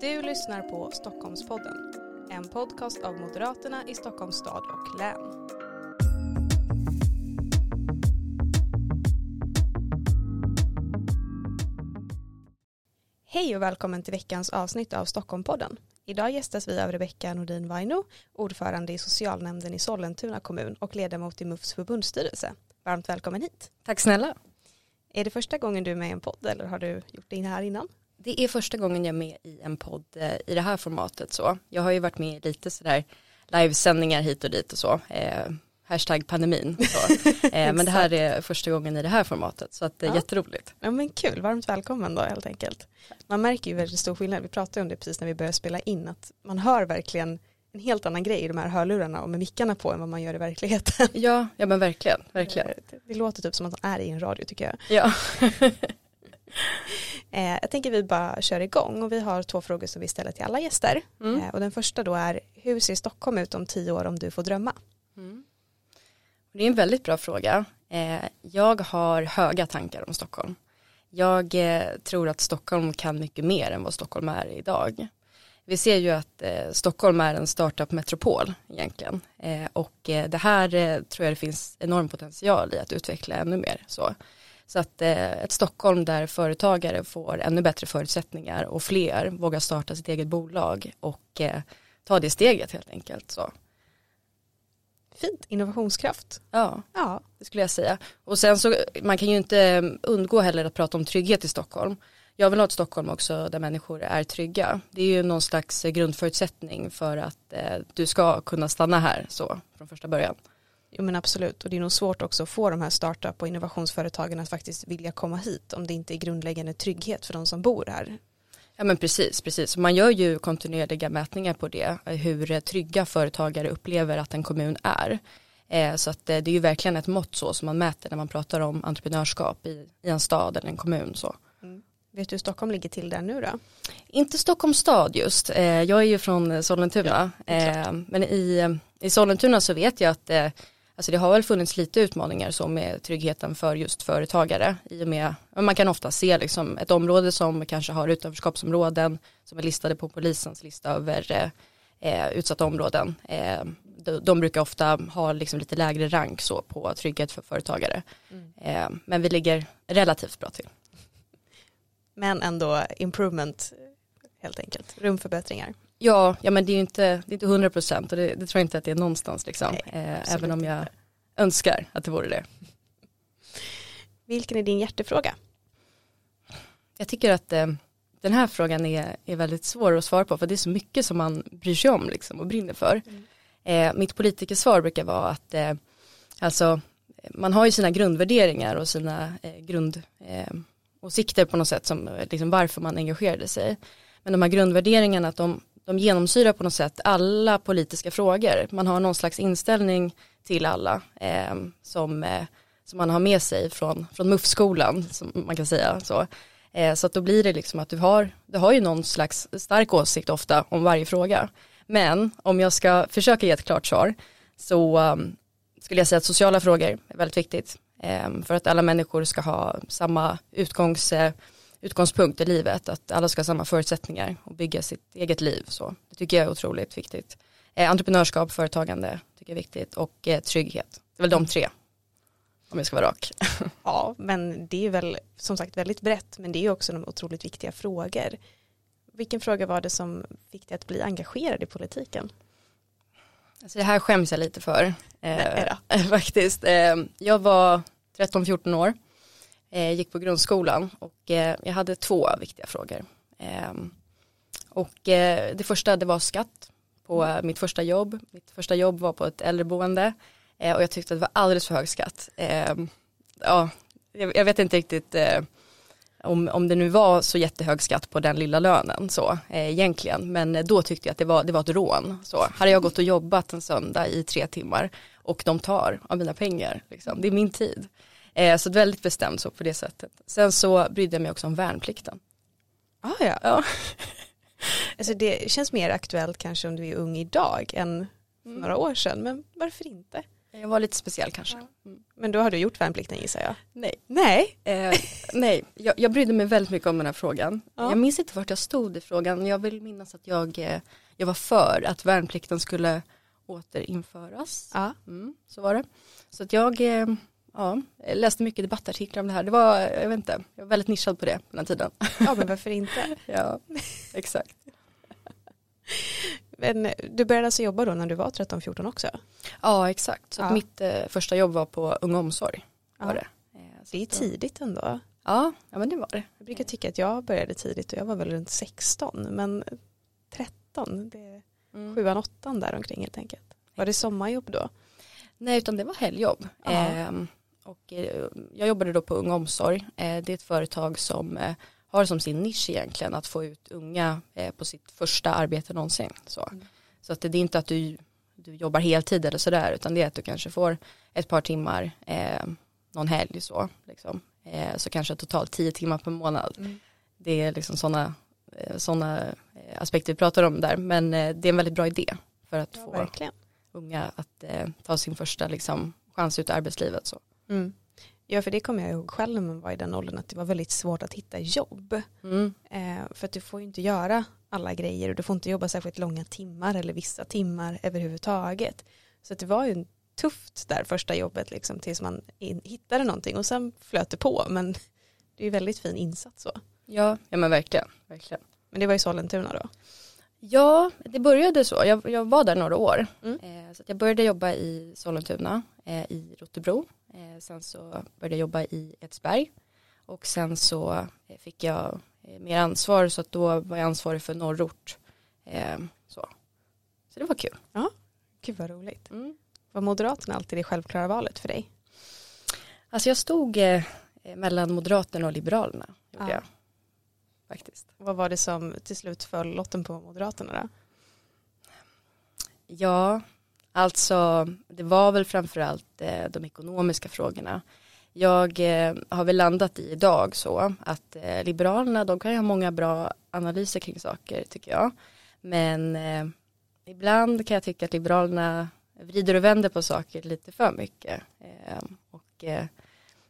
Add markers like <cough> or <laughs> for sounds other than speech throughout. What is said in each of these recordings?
Du lyssnar på Stockholmspodden, en podcast av Moderaterna i Stockholms stad och län. Hej och välkommen till veckans avsnitt av Stockholmpodden. Idag gästas vi av Rebecka Nordin Vaino, ordförande i socialnämnden i Sollentuna kommun och ledamot i MUFs förbundsstyrelse. Varmt välkommen hit. Tack snälla. Är det första gången du är med i en podd eller har du gjort det här innan? Det är första gången jag är med i en podd eh, i det här formatet så. Jag har ju varit med i lite sådär livesändningar hit och dit och så. Eh, hashtag pandemin. Så. <laughs> Eh, men det här är första gången i det här formatet så att det är ja. jätteroligt. Ja men kul, varmt välkommen då helt enkelt. Man märker ju väldigt stor skillnad, vi pratade om det precis när vi började spela in, att man hör verkligen en helt annan grej i de här hörlurarna och med mickarna på än vad man gör i verkligheten. Ja, ja men verkligen, verkligen. Det, det låter typ som att man är i en radio tycker jag. Ja. <laughs> <laughs> eh, jag tänker vi bara kör igång och vi har två frågor som vi ställer till alla gäster. Mm. Eh, och den första då är, hur ser Stockholm ut om tio år om du får drömma? Mm. Det är en väldigt bra fråga. Eh, jag har höga tankar om Stockholm. Jag eh, tror att Stockholm kan mycket mer än vad Stockholm är idag. Vi ser ju att eh, Stockholm är en startup-metropol egentligen. Eh, och det här tror jag det finns enorm potential i att utveckla ännu mer. Så, så att eh, ett Stockholm där företagare får ännu bättre förutsättningar och fler vågar starta sitt eget bolag och eh, ta det steget helt enkelt. Så. Fint, innovationskraft. Ja, ja, det skulle jag säga. Och sen så, man kan ju inte undgå heller att prata om trygghet i Stockholm. Jag vill ha ett Stockholm också där människor är trygga. Det är ju någon slags grundförutsättning för att eh, du ska kunna stanna här så från första början. Jo men absolut och det är nog svårt också att få de här startup och innovationsföretagen att faktiskt vilja komma hit om det inte är grundläggande trygghet för de som bor här. Ja men precis, precis. Man gör ju kontinuerliga mätningar på det, hur trygga företagare upplever att en kommun är. Eh, så att eh, det är ju verkligen ett mått så som man mäter när man pratar om entreprenörskap i, i en stad eller en kommun. Så. Mm. Vet du hur Stockholm ligger till där nu då? Inte Stockholms stad just. Eh, jag är ju från Sollentuna. Ja, men i, i Sollentuna så vet jag att Alltså det har väl funnits lite utmaningar så med tryggheten för just företagare i och med, man kan ofta se liksom ett område som kanske har utanförskapsområden som är listade på polisens lista över eh, utsatta områden. Eh, de, de, brukar ofta ha liksom lite lägre rank så på trygghet för företagare. Mm. Eh, men vi ligger relativt bra till. Men ändå improvement helt enkelt, rumförbättringar. Ja, ja men det är ju inte, det är inte 100 procent och det, det, tror jag inte att det är någonstans liksom. Nej, eh, även om jag önskar att det vore det. Vilken är din hjärtefråga? Jag tycker att eh, den här frågan är, är väldigt svår att svara på för det är så mycket som man bryr sig om liksom, och brinner för. Mm. Eh, mitt politikersvar brukar vara att eh, alltså, man har ju sina grundvärderingar och sina eh, grundåsikter på något sätt som liksom, varför man engagerade sig. Men de här grundvärderingarna att de de genomsyrar på något sätt alla politiska frågor. Man har någon slags inställning till alla eh, som, eh, som man har med sig från, från MUF-skolan, som man kan säga så. Eh, så att då blir det liksom att du har, du har ju någon slags stark åsikt ofta om varje fråga. Men om jag ska försöka ge ett klart svar så um, skulle jag säga att sociala frågor är väldigt viktigt. Ehm, för att alla människor ska ha samma utgångs utgångspunkt i livet, att alla ska ha samma förutsättningar och bygga sitt eget liv. Så det tycker jag är otroligt viktigt. Eh, entreprenörskap, företagande tycker jag är viktigt och eh, trygghet. Det är väl de tre, om jag ska vara rak. <laughs> ja, men det är väl som sagt väldigt brett, men det är också de otroligt viktiga frågor. Vilken fråga var det som fick dig att bli engagerad i politiken? Alltså det här skäms jag lite för. Eh, <laughs> faktiskt. Eh, jag var 13-14 år Eh, gick på grundskolan och eh, jag hade två viktiga frågor. Eh, och eh, det första det var skatt på mm. mitt första jobb. Mitt första jobb var på ett äldreboende eh, och jag tyckte att det var alldeles för hög skatt. Ehm, ja, jag, jag, vet inte riktigt eh, om, om det nu var så jättehög skatt på den lilla lönen så eh, egentligen men då tyckte jag att det var, det var ett rån. Så hade jag gått och jobbat en söndag i tre timmar och de tar av mina pengar, liksom. det är min tid. Eh, så väldigt bestämt så på det sättet. Sen så brydde jag mig också om värnplikten. Ah, ja, ja. <laughs> alltså det känns mer aktuellt kanske om du är ung idag än för mm. några år sedan, men varför inte? Jag var lite speciell kanske. Mm. Men då har du gjort värnplikten gissar jag? Nej. Nej? Eh, nej, jag, jag brydde mig väldigt mycket om den här frågan. Ja. Jag minns inte vart jag stod i frågan. Jag vill minnas att jag, eh, jag var för att värnplikten skulle återinföras. Ja. Mm, så var det. Så att jag eh, ja, läste mycket debattartiklar om det här. Det var, jag vet inte, jag var väldigt nischad på det på den tiden. Ja men varför inte? <laughs> ja, exakt. Men du började alltså jobba då när du var 13-14 också? Ja, exakt. Så Ja. mitt eh, första jobb var på Ung Omsorg. Var Ja. det. Eh, Det är eh, tidigt ändå. Ja, ja, men det var det. Jag brukar tycka att jag började tidigt och jag var väl runt 16 men 13, det Mm. sjuan, åttan där omkring helt enkelt. Var det sommarjobb då? Nej, utan det var helgjobb. Ja. Och eh, jag jobbade då på Ung Omsorg. Eh, det är ett företag som eh, har som sin nisch egentligen att få ut unga på sitt första arbete någonsin. Så, Mm. så att det, är inte att du, du jobbar heltid eller sådär utan det är att du kanske får ett par timmar eh, någon helg så. Liksom. Eh, så kanske totalt tio timmar per månad. Det är liksom sådana såna, aspekter vi pratar om där men det är en väldigt bra idé för att Ja, få verkligen. unga att eh, ta sin första liksom, chans ut i arbetslivet. Så. Mm. Ja för det kommer jag ihåg själv när man var i den åldern att det var väldigt svårt att hitta jobb. Mm. Eh, för att du får ju inte göra alla grejer och du får inte jobba särskilt långa timmar eller vissa timmar överhuvudtaget. Så att det var ju tufft där första jobbet liksom tills man in, hittade någonting och sen flöt det på men <laughs> det är ju väldigt fin insats så. Ja, ja men verkligen. verkligen. Men det var i Sollentuna då? Ja, det började så. Jag, jag var där några år. Mm. Eh, så jag började jobba i Sollentuna, eh, i Rotebro. Eh, sen så började jag jobba i Edsberg. Och sen så eh, fick jag eh, mer ansvar så att då var jag ansvarig för norrort. Så. så det var kul. Gud vad roligt. Mm. Var Moderaterna alltid det självklara valet för dig? Alltså jag stod mellan Moderaterna och Liberalerna. Ja. jag. Faktiskt. Vad var det som till slut föll lotten på Moderaterna då? Ja, alltså det var väl framförallt eh, de ekonomiska frågorna. Jag eh, har väl landat i idag så att eh, Liberalerna de kan ju ha många bra analyser kring saker tycker jag. Men eh, ibland kan jag tycka att Liberalerna vrider och vänder på saker lite för mycket. Eh, och eh,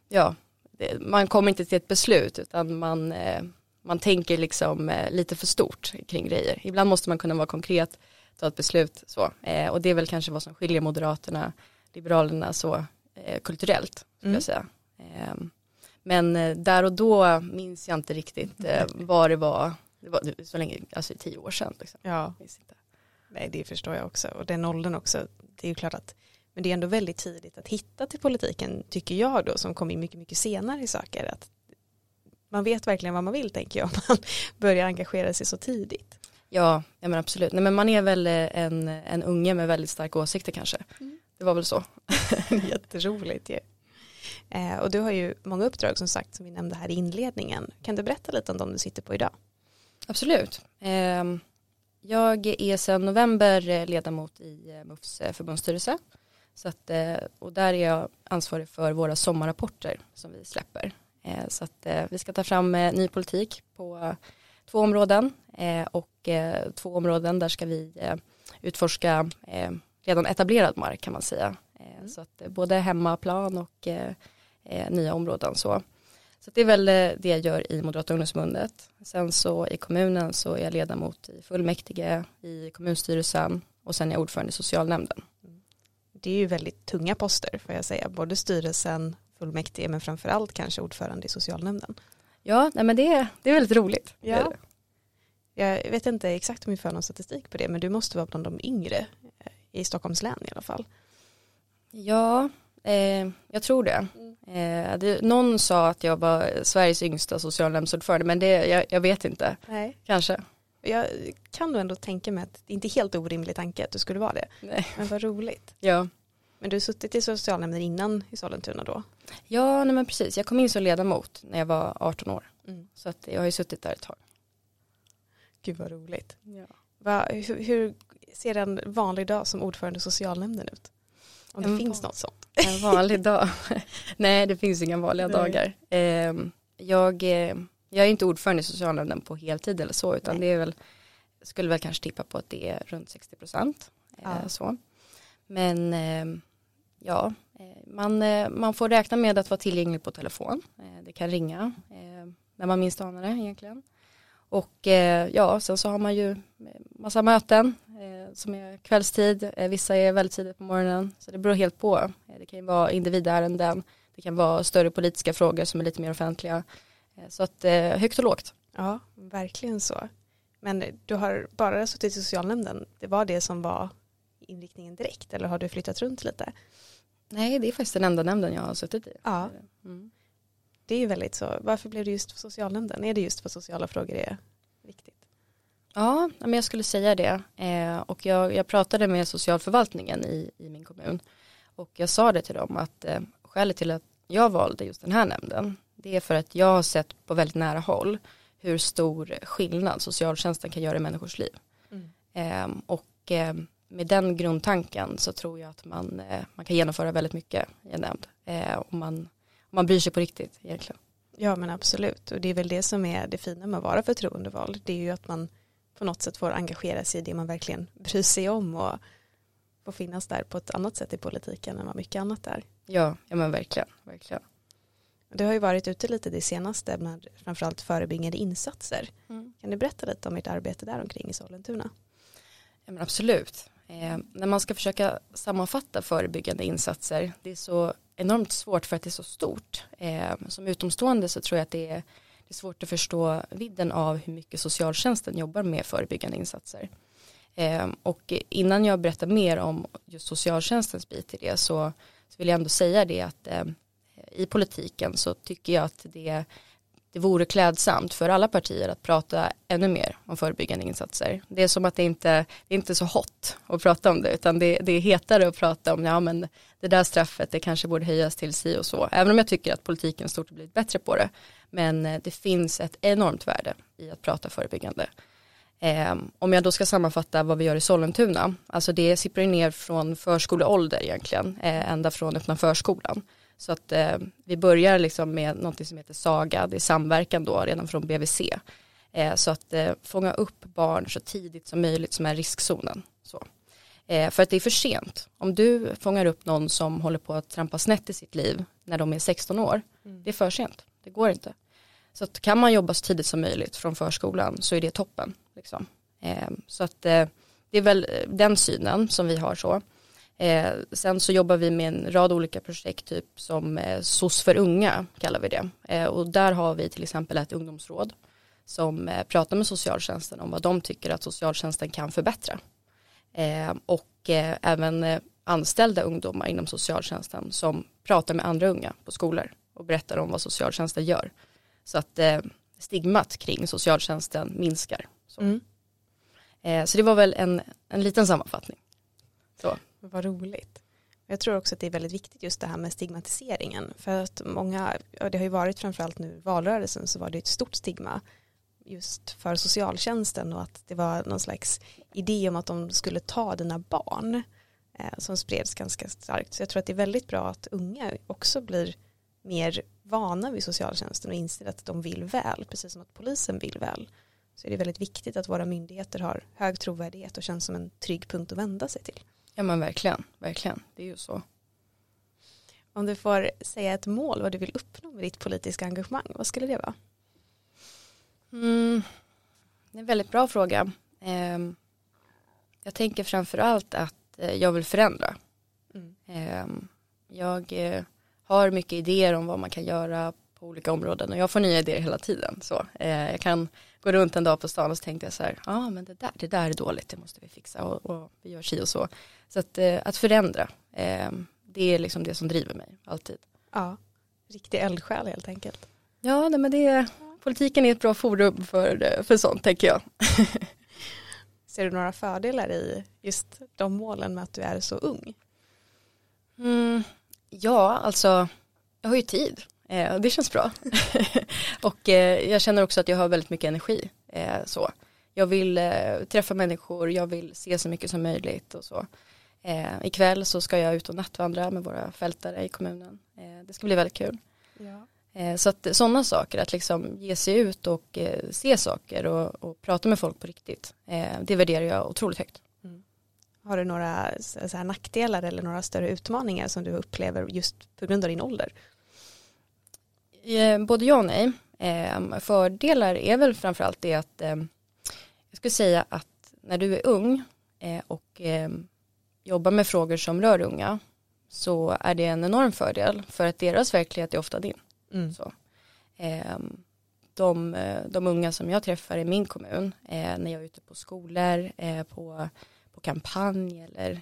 ja, det, man kommer inte till ett beslut utan man, eh, man tänker liksom eh, lite för stort kring grejer. Ibland måste man kunna vara konkret ta ett beslut så. Eh, och det är väl kanske vad som skiljer Moderaterna, Liberalerna så eh, kulturellt, Mm. jag säga. Eh, men där och då minns jag inte riktigt eh, vad det var, det var så länge, alltså tio år sedan. Liksom. Ja, Minns inte. nej det förstår jag också. Och den åldern också, det är ju klart att men det är ändå väldigt tidigt att hitta till politiken tycker jag då som kom in mycket, mycket senare i saker. Att man vet verkligen vad man vill tänker jag om man <laughs> börjar engagera sig så tidigt. Ja, ja men absolut. Nej, men man är väl eh, en, en unge med väldigt starka åsikter kanske. Mm. Det var väl så. <laughs> Jätteroligt ju. Eh, och du har ju många uppdrag som sagt som vi nämnde här i inledningen. Kan du berätta lite om de du sitter på idag? Absolut. Ehm, Jag är sedan november eh, ledamot i eh, MUFs förbundsstyrelse. Så att, och där är jag ansvarig för våra sommarrapporter som vi släpper. Så att vi ska ta fram ny politik på två områden eh, och eh, två områden där ska vi eh, utforska redan etablerad mark kan man säga. Mm. Så att både hemmaplan och nya områden så. Så det är väl det jag gör i Moderata ungdomsförbundet. Sen så i kommunen så är jag ledamot i fullmäktige, i kommunstyrelsen och sen är jag ordförande i socialnämnden. Det är ju väldigt tunga poster får jag säga. Både styrelsen, fullmäktige men framförallt kanske ordförande i socialnämnden. Ja, nej men det, är- det är väldigt roligt. Ja. Jag vet inte exakt om vi får någon statistik på det men du måste vara bland de yngre eh, i Stockholms län i alla fall. Ja, eh, jag tror det. Eh, det. Någon sa att jag var Sveriges yngsta socialnämndsordförande men det, jag, jag vet inte, Nej. kanske. Jag kan nog ändå tänka mig att det inte är helt orimlig tanke att du skulle vara det. Nej. Men vad roligt. Ja, Men du har suttit i socialnämnden innan i Sollentuna då? ja nej men precis. Jag kom in som ledamot när jag var 18 år. Mm. Så att jag har ju suttit där ett tag. Gud vad roligt. Ja. Va, hur, hur ser en vanlig dag som ordförande i socialnämnden ut? Om det En finns något sånt. <laughs> En vanlig dag. <laughs> Nej, det finns inga vanliga Nej. dagar. Eh, jag, eh, jag är inte ordförande i socialnämnden på heltid eller så, utan Nej. det är väl, skulle väl kanske tippa på att det är runt 60 procent. Eh, Ja. så. Men eh, ja, eh, man, eh, man får räkna med att vara tillgänglig på telefon. Eh, det kan ringa när man minst anar det egentligen. Och ja, sen så har man ju massa möten som är kvällstid, vissa är väldigt tidigt på morgonen. Så det beror helt på. Det kan ju vara individärenden, det kan vara större politiska frågor som är lite mer offentliga. Så att högt och lågt. Ja, verkligen så. Men du har bara suttit i socialnämnden, det var det som var inriktningen direkt eller har du flyttat runt lite? Nej, det är faktiskt den enda nämnden jag har suttit i. Ja. Mm. Det är ju väldigt så. Varför blev det just socialnämnden? Är det just för sociala frågor är viktigt? Ja, men jag skulle säga det. Eh, och jag, jag, pratade med socialförvaltningen i, i min kommun. Och jag sa det till dem att eh, skälet till att jag valde just den här nämnden det är för att jag har sett på väldigt nära håll hur stor skillnad socialtjänsten kan göra i människors liv. Mm. Eh, och eh, med den grundtanken så tror jag att man, eh, man kan genomföra väldigt mycket i en nämnd. Eh, om, man, om man bryr sig på riktigt egentligen. Ja men absolut och det är väl det som är det fina med att vara förtroendevald. Det är ju att man på något sätt får engagera sig i det man verkligen bryr sig om och får finnas där på ett annat sätt i politiken än vad mycket annat är. Ja, ja men verkligen, verkligen. Du har ju varit ute lite det senaste med framförallt förebyggande insatser. Mm. Kan du berätta lite om ert arbete där omkring i Sollentuna? Ja, men absolut. Eh, när man ska försöka sammanfatta förebyggande insatser, det är så enormt svårt för att det är så stort. Eh, som utomstående så tror jag att det är, det är svårt att förstå vidden av hur mycket socialtjänsten jobbar med förebyggande insatser. Eh, och innan jag berättar mer om just socialtjänstens bit i det så, så vill jag ändå säga det att eh, i politiken så tycker jag att det det vore klädsamt för alla partier att prata ännu mer om förebyggande insatser. Det är som att det inte det är inte så hot att prata om det utan det, det är hetare att prata om ja men det där straffet det kanske borde höjas till si och så. Även om jag tycker att politiken stort har blivit bättre på det. Men eh, det finns ett enormt värde i att prata förebyggande. Eh, om jag då ska sammanfatta vad vi gör i Sollentuna, alltså det sipprar ner från förskoleålder egentligen, eh, ända från öppna förskolan. Så att eh, vi börjar liksom med något som heter SAGA, det är samverkan då redan från BVC. Eh, så att eh, fånga upp barn så tidigt som möjligt som är riskzonen. Så. Eh, för att det är för sent. Om du fångar upp någon som håller på att trampa snett i sitt liv när de är 16 år, mm. det är för sent. Det går inte. Så att kan man jobba så tidigt som möjligt från förskolan så är det toppen. Liksom. Eh, så att eh, det är väl den synen som vi har så. Eh, sen så jobbar vi med en rad olika projekt, typ som eh, SOS för unga kallar vi det. Eh, och där har vi till exempel ett ungdomsråd som eh, pratar med socialtjänsten om vad de tycker att socialtjänsten kan förbättra. Eh, och eh, även eh, anställda ungdomar inom socialtjänsten som pratar med andra unga på skolor och berättar om vad socialtjänsten gör. Så att stigmat kring socialtjänsten minskar. Så, mm. så det var väl en, en liten sammanfattning. Så. Vad roligt. Jag tror också att det är väldigt viktigt just det här med stigmatiseringen. För att många, och det har ju varit framförallt nu valrörelsen så var det ett stort stigma just för socialtjänsten och att det var någon slags idé om att de skulle ta dina barn eh, som spreds ganska starkt. Så jag tror att det är väldigt bra att unga också blir mer vana vid socialtjänsten och inser att de vill väl, precis som att polisen vill väl. Så är det väldigt viktigt att våra myndigheter har hög trovärdighet och känns som en trygg punkt att vända sig till. Ja men verkligen, verkligen, det är ju så. Om du får säga ett mål vad du vill uppnå med ditt politiska engagemang, vad skulle det vara? Mm, det är en väldigt bra fråga. Eh, jag tänker framför allt att eh, jag vill förändra. Mm. Eh, jag har mycket idéer om vad man kan göra på olika områden och jag får nya idéer hela tiden. Så, eh, jag kan gå runt en dag på stan och så tänkte jag så här, ja ah, men det där, det där är dåligt, det måste vi fixa och, och vi gör si och så. Så att, eh, att förändra, eh, det är liksom det som driver mig alltid. Ja, riktig eldsjäl helt enkelt. Ja, nej, men det, politiken är ett bra forum för, för sånt tänker jag. <laughs> Ser du några fördelar i just de målen med att du är så ung? Mm, ja, alltså jag har ju tid. Eh, det känns bra. <laughs> och eh, jag känner också att jag har väldigt mycket energi. Eh, så. Jag vill eh, träffa människor, jag vill se så mycket som möjligt och så. Eh, ikväll så ska jag ut och nattvandra med våra fältare i kommunen. Eh, det ska bli väldigt kul. Ja. Eh, så att sådana saker, att liksom ge sig ut och se saker och, och prata med folk på riktigt. det värderar jag otroligt högt. Mm. Har du några så här, nackdelar eller några större utmaningar som du upplever just på grund av din ålder? Eh, både ja och nej. Eh, fördelar är väl framförallt det att eh, jag skulle säga att när du är ung och jobbar med frågor som rör unga så är det en enorm fördel för att deras verklighet är ofta din. Mm. Så. De, de unga som jag träffar i min kommun när jag är ute på skolor, på, på kampanj eller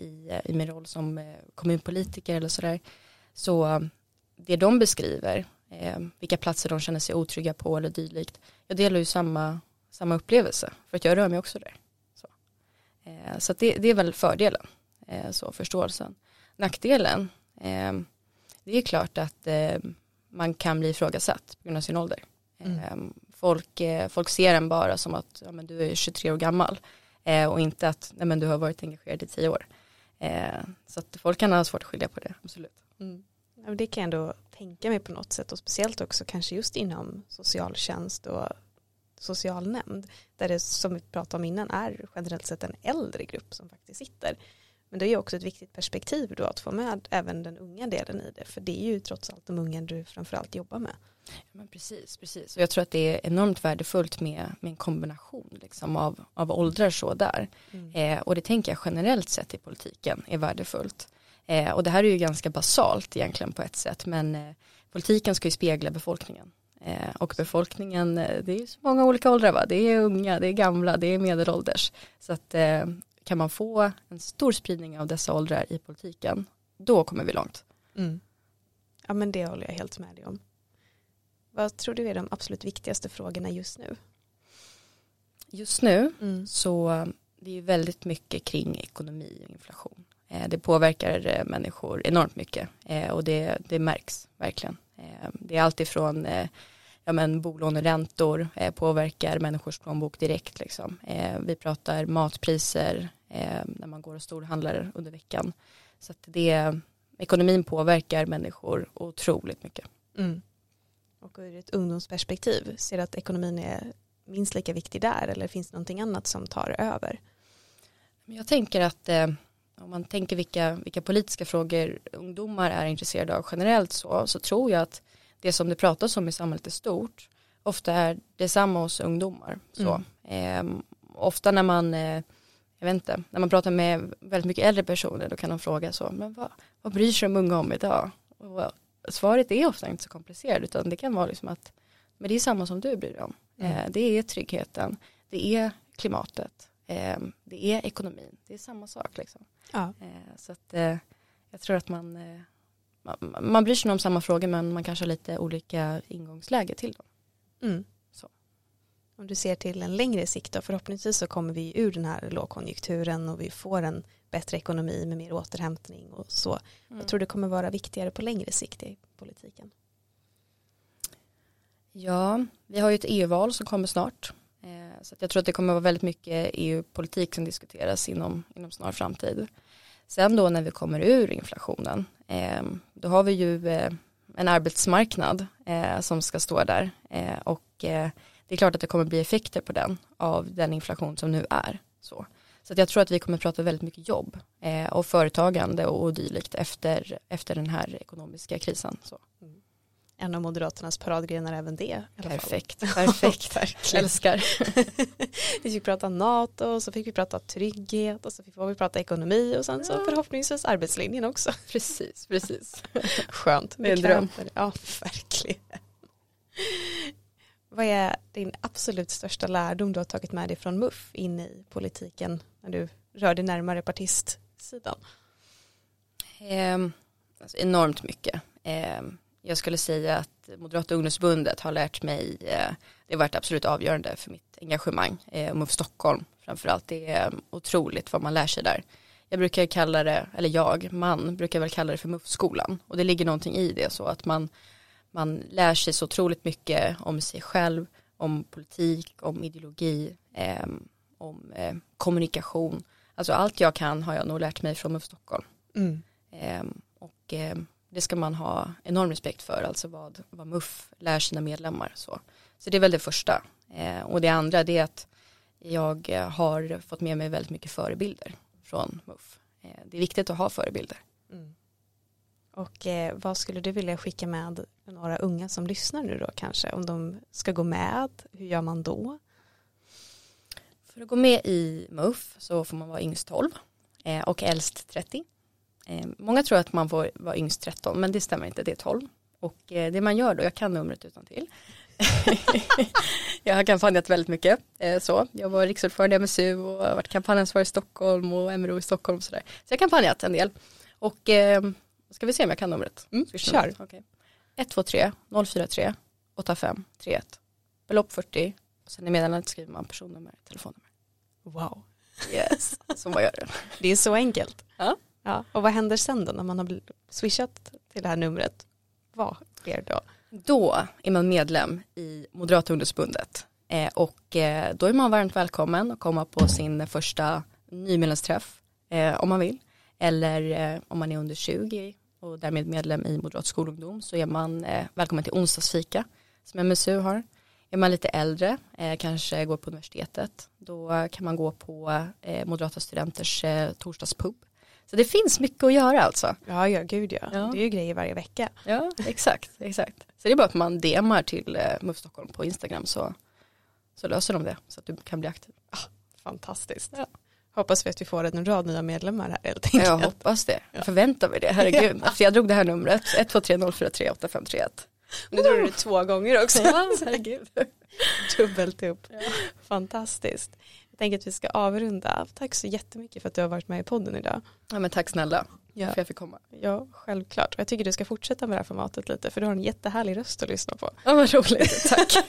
i, i min roll som kommunpolitiker eller sådär så det de beskriver eh, vilka platser de känner sig otrygga på eller dylikt. Jag delar ju samma, samma upplevelse för att jag rör mig också där. Så, eh, så det, det, är väl fördelen, eh, så förståelsen. Nackdelen, eh, det är klart att eh, man kan bli ifrågasatt på grund av sin ålder. Mm. Eh, folk, folk ser en bara som att ja, men du är 23 år gammal och inte att nej, men du har varit engagerad i 10 år. så att folk kan ha svårt att skilja på det, absolut. Mm. Det kan jag ändå tänka mig på något sätt och speciellt också kanske just inom socialtjänst och socialnämnd där det som vi pratade om innan är generellt sett en äldre grupp som faktiskt sitter. Men det är också ett viktigt perspektiv då att få med även den unga delen i det för det är ju trots allt de unga du framförallt jobbar med. Ja, men precis, precis. Och jag tror att det är enormt värdefullt med, med en kombination liksom av, av åldrar så där. Mm. Eh, och det tänker jag generellt sett i politiken är värdefullt. Eh, och det här är ju ganska basalt egentligen på ett sätt men eh, politiken ska ju spegla befolkningen. Eh, och befolkningen, eh, det är så många olika åldrar va, det är unga, det är gamla, det är medelålders. Så att eh, kan man få en stor spridning av dessa åldrar i politiken, då kommer vi långt. Mm. Ja men det håller jag helt med dig om. Vad tror du är de absolut viktigaste frågorna just nu? Just nu mm. så det är väldigt mycket kring ekonomi och inflation. Det påverkar människor enormt mycket och det, det märks verkligen. Det är alltifrån ja, men bolåneräntor påverkar människors plånbok direkt. Liksom. Vi pratar matpriser när man går och storhandlar under veckan. Så att det, ekonomin påverkar människor otroligt mycket. Mm. Och ur ett ungdomsperspektiv, ser du att ekonomin är minst lika viktig där eller finns det någonting annat som tar över? Jag tänker att om man tänker vilka, vilka politiska frågor ungdomar är intresserade av generellt så, så tror jag att det som det pratas om i samhället är stort ofta är detsamma hos ungdomar. Så, mm. eh, ofta när man, eh, jag vet inte, när man pratar med väldigt mycket äldre personer då kan de fråga så, men vad, vad bryr sig de unga om idag? Och svaret är ofta inte så komplicerat utan det kan vara liksom att men det är samma som du bryr dig om. Mm. Eh, det är tryggheten, det är klimatet, eh, det är ekonomin, det är samma sak liksom. Ja. Eh, så att eh, jag tror att man, eh, man, man bryr sig om samma frågor men man kanske har lite olika ingångsläge till dem. Mm. Så. Om du ser till en längre sikt då, förhoppningsvis så kommer vi ur den här lågkonjunkturen och vi får en bättre ekonomi med mer återhämtning och så. Mm. Jag tror det kommer vara viktigare på längre sikt i politiken. Ja, vi har ju ett EU-val som kommer snart. Så jag tror att det kommer att vara väldigt mycket EU-politik som diskuteras inom, inom snar framtid. Sen då när vi kommer ur inflationen, eh, då har vi ju eh, en arbetsmarknad eh, som ska stå där eh, och eh, det är klart att det kommer bli effekter på den av den inflation som nu är. Så, så jag tror att vi kommer prata väldigt mycket jobb eh, och företagande och, och dylikt efter, efter den här ekonomiska krisen. Så. Mm en av Moderaternas paradgrenar även det. Perfekt, <laughs> perfekt, älskar. <laughs> vi fick prata NATO och så fick vi prata trygghet och så fick vi prata ekonomi och sen så förhoppningsvis arbetslinjen också. <laughs> Precis, precis. Skönt. Det är en dröm. Ja, verkligen. Vad är din absolut största lärdom du har tagit med dig från MUF in i politiken när du rör dig närmare partistsidan? Eh, alltså enormt mycket. Eh, jag skulle säga att Moderata ungdomsförbundet har lärt mig, eh, det har varit absolut avgörande för mitt engagemang, eh, MUF Stockholm framförallt, det är otroligt vad man lär sig där. Jag brukar kalla det, eller jag, man brukar väl kalla det för MUF-skolan och det ligger någonting i det så att man, man lär sig så otroligt mycket om sig själv, om politik, om ideologi, eh, om eh, kommunikation. Alltså allt jag kan har jag nog lärt mig från MUF Stockholm. Mm. Eh, och det ska man ha enorm respekt för, alltså vad, vad MUF lär sina medlemmar. Så, så det är väl det första. Eh, och det andra det är att jag har fått med mig väldigt mycket förebilder. från MUF. Eh, det är viktigt att ha förebilder. Mm. Och eh, vad skulle du vilja skicka med några unga som lyssnar nu då kanske? Om de ska gå med, hur gör man då? För att gå med i MUF så får man vara yngst 12 eh, och äldst 30. Eh, många tror att man får vara yngst 13 men det stämmer inte, det är 12. Och eh, det man gör då, jag kan numret utan till. <laughs> jag har kampanjat väldigt mycket. Eh, så. Jag var riksordförande i MSU och har varit kampanjansvarig i Stockholm och MRO i Stockholm. Och sådär. Så jag har kampanjat en del. Och eh, ska vi se om jag kan numret? Mm, kör. Okay. 123 043 85 31. Belopp 40. Och sen i meddelandet skriver man personnummer, telefonnummer. Wow. Yes, så man gör det. Det är så enkelt. Ja ja. Och vad händer sen då när man har swishat till det här numret? Vad sker då? Då är man medlem i Moderata ungdomsförbundet eh, och eh, då är man varmt välkommen att komma på sin första nymedlemsträff eh, om man vill. Eller eh, om man är under 20 och därmed medlem i Moderat skolungdom så är man eh, välkommen till onsdagsfika som MSU har. Är man lite äldre, eh, kanske går på universitetet, då kan man gå på eh, Moderata studenters eh, torsdagspub så det finns mycket att göra alltså. Ja, ja gud ja. ja. Det är ju grejer varje vecka. Ja, exakt, exakt. Så det är bara att man DMar till eh, MUF Stockholm på Instagram så, så löser de det så att du kan bli aktiv. Ah, fantastiskt. Ja. Hoppas vi att vi får en rad nya medlemmar här helt enkelt. Jag hoppas det. Ja. Förväntar vi det, herregud. <laughs> ja. För jag drog det här numret, 123 043 8531. Nu drog du det två gånger också. Ja, herregud. <laughs> Dubbelt upp. Ja. Fantastiskt. Jag tänker att vi ska avrunda. Tack så jättemycket för att du har varit med i podden idag. Ja men tack snälla ja. för att jag fick komma. Ja, självklart. Jag tycker du ska fortsätta med det här formatet lite för du har en jättehärlig röst att lyssna på. Ja vad roligt, tack. <laughs>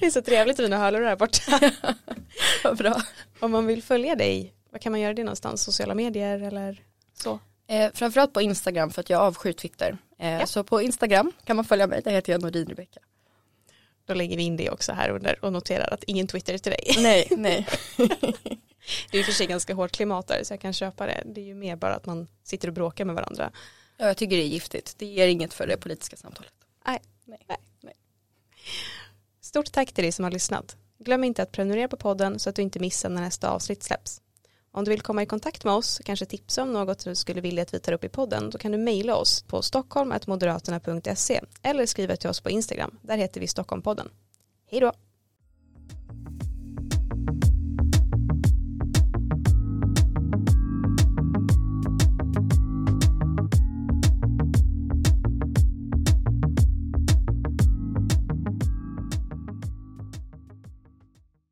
det är så trevligt att dina hörlurar här borta. <laughs> vad bra. Om man vill följa dig, vad kan man göra det någonstans? Sociala medier eller så? Eh, framförallt på Instagram för att jag avskyr Twitter. Eh, ja. Så på Instagram kan man följa mig, där heter jag Norin Rebecka. Då lägger vi in det också här under och noterar att ingen Twitter till dig. Nej, <laughs> nej. det är för sig ganska hårt klimat där så jag kan köpa det. Det är ju mer bara att man sitter och bråkar med varandra. Ja, jag tycker det är giftigt. Det ger inget för det politiska samtalet. Nej, nej, nej. nej. Stort tack till dig som har lyssnat. Glöm inte att prenumerera på podden så att du inte missar när nästa avsnitt släpps. Om du vill komma i kontakt med oss, kanske tipsa om något du skulle vilja att vi tar upp i podden, då kan du mejla oss på stockholm.moderaterna.se eller skriva till oss på Instagram. Där heter vi Stockholmpodden. Hej då!